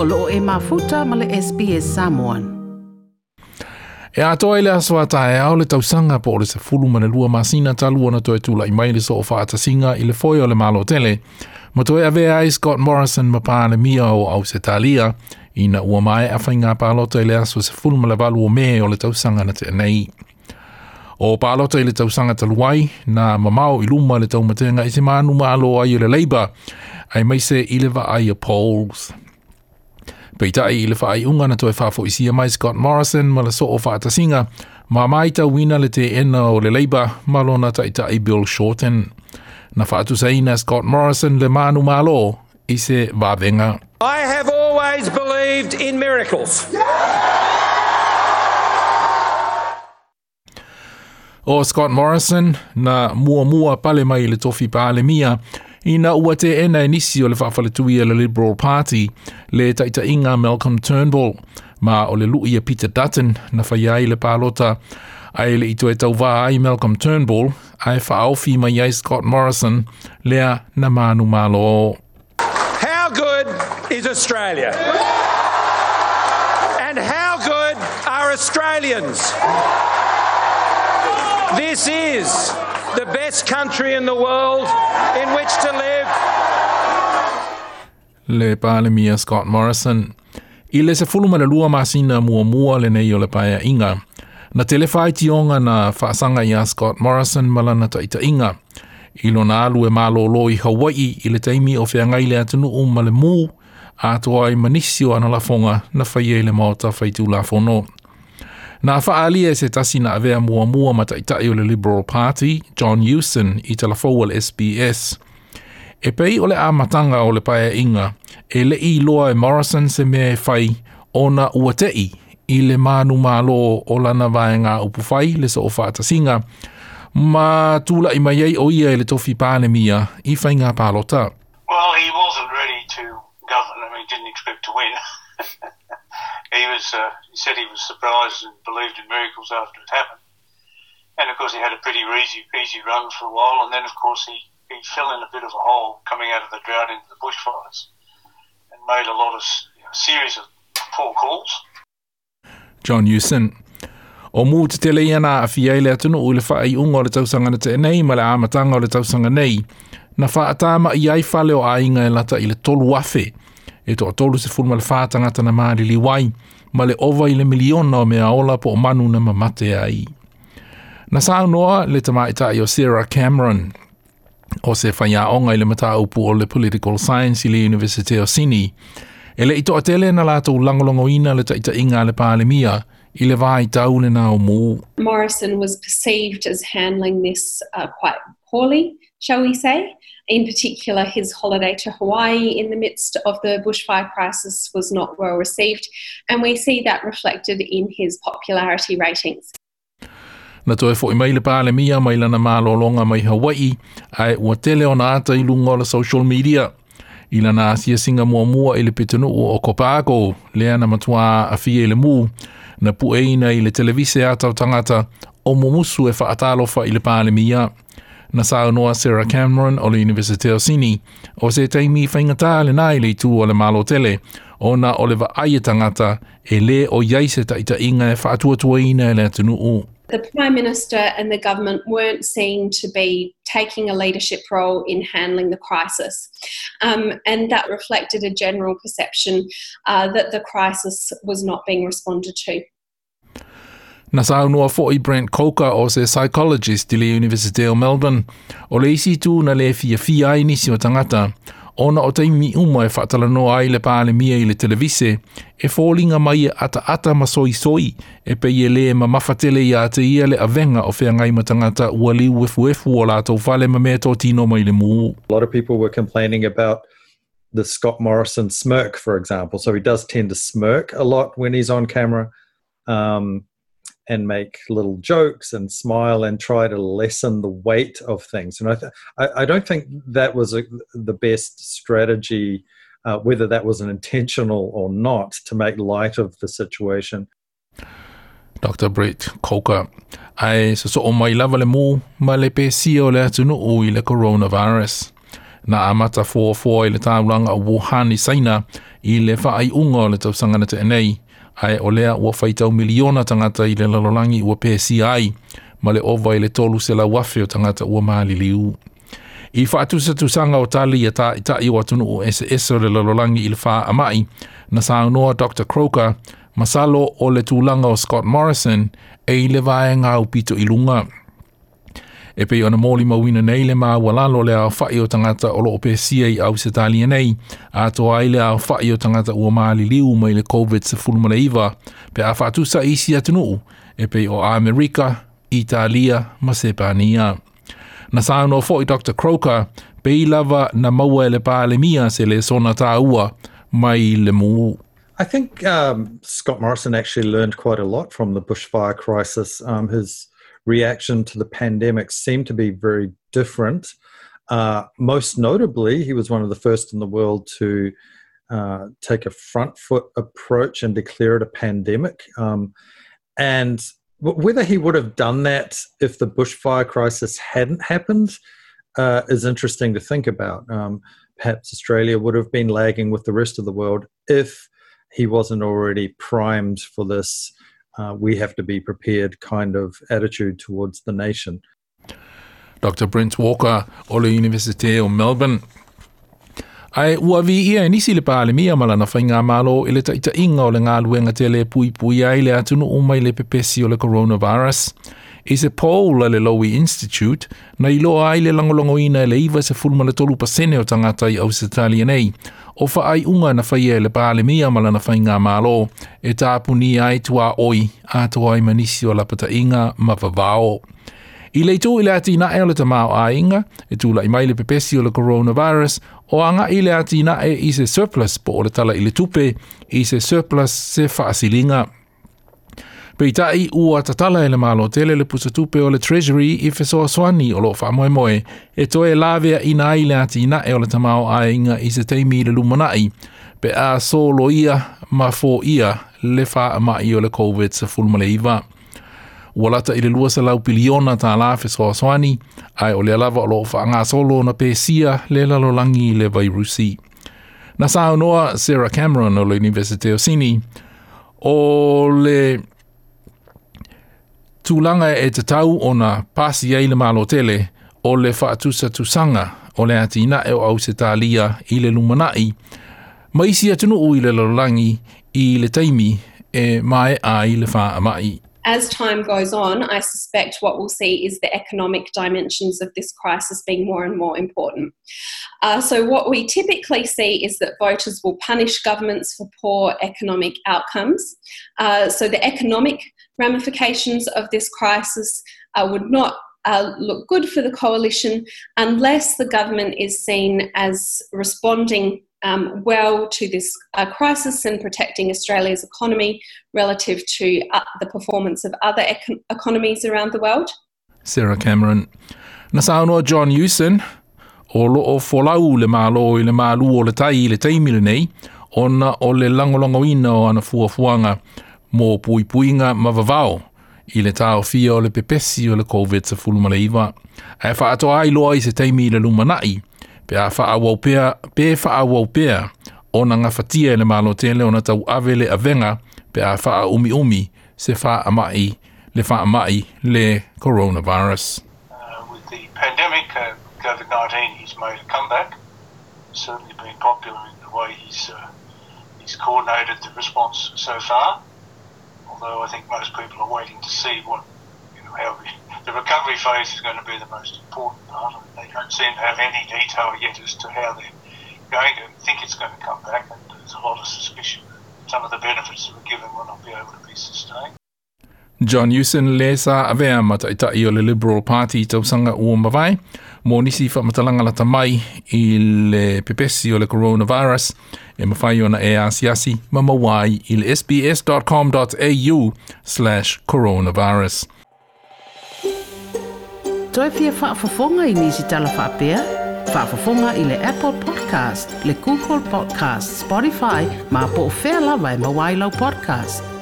o e mafuta ma le SPS Samoan. E ato e le ta e au le tausanga po le se fulu mana lua masina ta lua na toe tula i mai le so o faata singa i le foio le malo tele. Ma toe a vea ai Scott Morrison ma pā le mia o au se talia i na ua mai a whai ngā pālota i le aswa se fulu mana valu o me o le tausanga na te nei. O pālota i le tausanga ta luai na mamau i luma le matenga i se manu ma alo ai o le leiba ai mai se i le va ai a polls. Peita i le whaai unga na toi whafo i sia mai Scott Morrison ma le soo whaata singa, ma mai ta wina le te ena o le leiba ma lona ta i ta i Bill Shorten. Na whaatu sa ina Scott Morrison le manu malo i se vavenga. I have always believed in miracles. Yeah! O Scott Morrison, na mua mua pale mai le tofi pale mia, ina ua te ena e nisi o le whaafaletui e le Liberal Party le taita inga Malcolm Turnbull ma o le lui e Peter Dutton na whaiai le pālota ai le ito e tau ai Malcolm Turnbull ai whaaofi mai ai Scott Morrison lea na manu malo. How good is Australia? And how good are Australians? This is the best country in the world in which to live. Le Palemia Scott Morrison. I le se fulu mana lua masina mua mua le nei o le paia inga. Na telefai ti onga na whaasanga i a Scott Morrison malana ta ita inga. I na alu e malolo i Hawaii i le teimi o whea ngai le atunu o male a toa i manisio ana lafonga na whaie le maota whaitu lafono. Nā whaalia e se tasi na avea mua mua mata i tae o le Liberal Party, John Hewson, i tala fowal SBS. E pei o le a matanga o le pae e inga, e le i loa e Morrison se mea e whai o na uatei i le manu malo o lana vae ngā upu whai le so o singa, ma tūla i mai ei o ia e le tofi pāne mia i whai ngā pālota. as uh, he said he was surprised and believed in miracles after it happened. And of course, he had a pretty easy, easy run for a while, and then of course he, he fell in a bit of a hole coming out of the drought into the bushfires, and made a lot of you know, series of poor calls. John Houston. O mū te te leia nā awhi ei lea tunu ui le wha ei ungo le tausanga te enei ma le āmatanga o le tausanga nei. Na wha atama i ai whale o ainga e lata i le tolu wafe e to atolu se fulma le fātangata na maa li wai, ma le ova i le miliona o mea ola po o manu na mamate ai. Na sā noa le tama i o Sarah Cameron, o se whaia onga i le mata upu o le political science i le University of Sydney, e le ito atele na lātou langolongo ina le taita inga le pālimia, Morrison was perceived as handling this uh, quite poorly, shall we say. in particular, his holiday to Hawaii in the midst of the bushfire crisis was not well received, and we see that reflected in his popularity ratings. Na toi fo i maile pāle mia mai lana mālolonga mai Hawaii ai ua tele ona ata i lunga o social media. I lana asia singa mua mua i le pitunu o Kopāko, lea na matua a fie le mū, na pueina i le televise atau tangata o mumusu e whaatalofa i le pāle mia. na sao noa Sarah Cameron o le University of Sydney o se teimi whaingata le nai le tū o le malo tele o na o le vaaia e tangata e le o iai se ta inga e whaatuatua ina e le atunu u. The Prime Minister and the government weren't seen to be taking a leadership role in handling the crisis. Um, and that reflected a general perception uh, that the crisis was not being responded to. Nasau noa fo'i Brent Coker o se psychologist i le University o Melbourne. O le isi tū na le fia fia ai nisi o tangata. Ona o taimi uma e whatalanoa ai le pāle mia i le televise, e fōlinga mai ata ata ma soi soi, e peie le ma mawhatele i a te ia le avenga o whea ngai matangata ua liu efu efu o lātou whale ma mea tō tino mai le mu. A lot of people were complaining about the Scott Morrison smirk, for example. So he does tend to smirk a lot when he's on camera. Um, and make little jokes and smile and try to lessen the weight of things. And I, th- I, don't think that was a, the best strategy, uh, whether that was an intentional or not, to make light of the situation. Dr. Britt Coker ai sosoʻomai lava le mū ma le pesia o le atunuu i coronavirus na amata four i le taulaga o wuhan i saina i le faaiʻuga o le tausagana teʻanei ae olea lea ua faitau miliona tangata i le lalolangi ua PSI ai ma le ova i le tolu se lau o tangata ua maaliliu. I whaatusa tu sanga o tali ta i ta iwa tunu o SS o le lalolangi i le wha amai na saa Dr. Croker masalo o le tūlanga o Scott Morrison e i le vaenga upito i lunga e pei ona mōli mawina nei le māua lalo le au whai o tangata o loo pēsia i au se tālia nei, a to ai le au whai o tangata ua māli liu mai le COVID sa fulmana iwa, pe a whātu sa isi atunuu, e pei o Amerika, Italia, ma Sepania. Na sāno o fōi Dr. Croker, pei lava na maua e le pālemia se le sona tāua mai le mūu. I think um, Scott Morrison actually learned quite a lot from the bushfire crisis. Um, his reaction to the pandemic seemed to be very different. Uh, most notably, he was one of the first in the world to uh, take a front foot approach and declare it a pandemic. Um, and whether he would have done that if the bushfire crisis hadn't happened uh, is interesting to think about. Um, perhaps Australia would have been lagging with the rest of the world if he wasn't already primed for this uh, we have to be prepared kind of attitude towards the nation. Dr. Brent Walker, Ole of Melbourne. Ai ua vi ia e nisi le pālemia ma lana whainga malo e le inga o le ngā luenga te le pui pui ai le atunu umai le pepesi o le coronavirus. I se pōula le Lowy Institute na i loa ai le langolongo ina le iwa se fulma le tolu pasene o tangata i Ausitalia nei. o fa ai unga na fai e le pāle mia mala na fai ngā mālo e tāpu ni ai tua oi a tua ai manisi o lapata inga ma vavao. I leitu i le ati na e o le tamau a inga e tula i maile pepesi o le coronavirus o anga i le ati na e i se surplus po o le tala i le tupe i se surplus se faasilinga. asilinga peitaʻi ua tatala e le malotele le pusatupe o le treasury i fesoa fesoasoani o lo loo faamoemoe e toe laveaʻiina ai le e o le tamao a e inga i se taimi i le lumanaʻi pe a soloia ma foia le faamaʻi o le covid-19 ua lata i le 2 piliona tālā fesoasoani ae o le alava o lo loo faagasolo na pe sia le lalolangi i le vairusi na saunoa sarah cameron o le universite o sini o le tūlanga e te tau o na pāsi ei mālo tele o le whaatusa tūsanga o le ati na e o au se tālia i le lumanai. Ma isi atunu u i le lalolangi i le taimi e mai ai le wha amai. as time goes on, I suspect what we'll see is the economic dimensions of this crisis being more and more important. Uh, so, what we typically see is that voters will punish governments for poor economic outcomes. Uh, so, the economic ramifications of this crisis uh, would not uh, look good for the coalition unless the government is seen as responding um, well to this uh, crisis in protecting Australia's economy relative to uh, the performance of other econ- economies around the world. Sarah Cameron. Nasano John Hewson. O loo folau le malo i le malu o le tai i le taimi lenei, ona o le langolongoina o ana fuafuanga mō puipuinga mavavao i le tāo fia o le pepesi o le COVID-19. E wha ato ai loa i se taimi i le lumanai, Pea wha awau pea, pe wha awau pea, ona ngā fatia le malo tele ona tau avele a venga, pea wha umi umi, se wha amai, le wha amai, le coronavirus. Uh, with the pandemic, uh, COVID-19, he's made a comeback. Certainly been popular in the way he's, uh, he's coordinated the response so far. Although I think most people are waiting to see what, you know, how the the recovery phase is going to be the most important part. They don't seem to have any detail yet as to how they're going to think it's going to come back, and there's a lot of suspicion that some of the benefits that were given will not be able to be sustained. John Hewson le sa avea mataitai o le Liberal Party tausanga ua mawai, mō nisi whamatalanga lata mai i le pepesi o le coronavirus, e mawhai ona e asiasi ma mawai i le sbs.com.au slash coronavirus. Toi pia wha fofonga i nisi tala wha pia? Wha fofonga i le Apple Podcast, le Google Podcast, Spotify, ma po fela vai e mawailau podcast.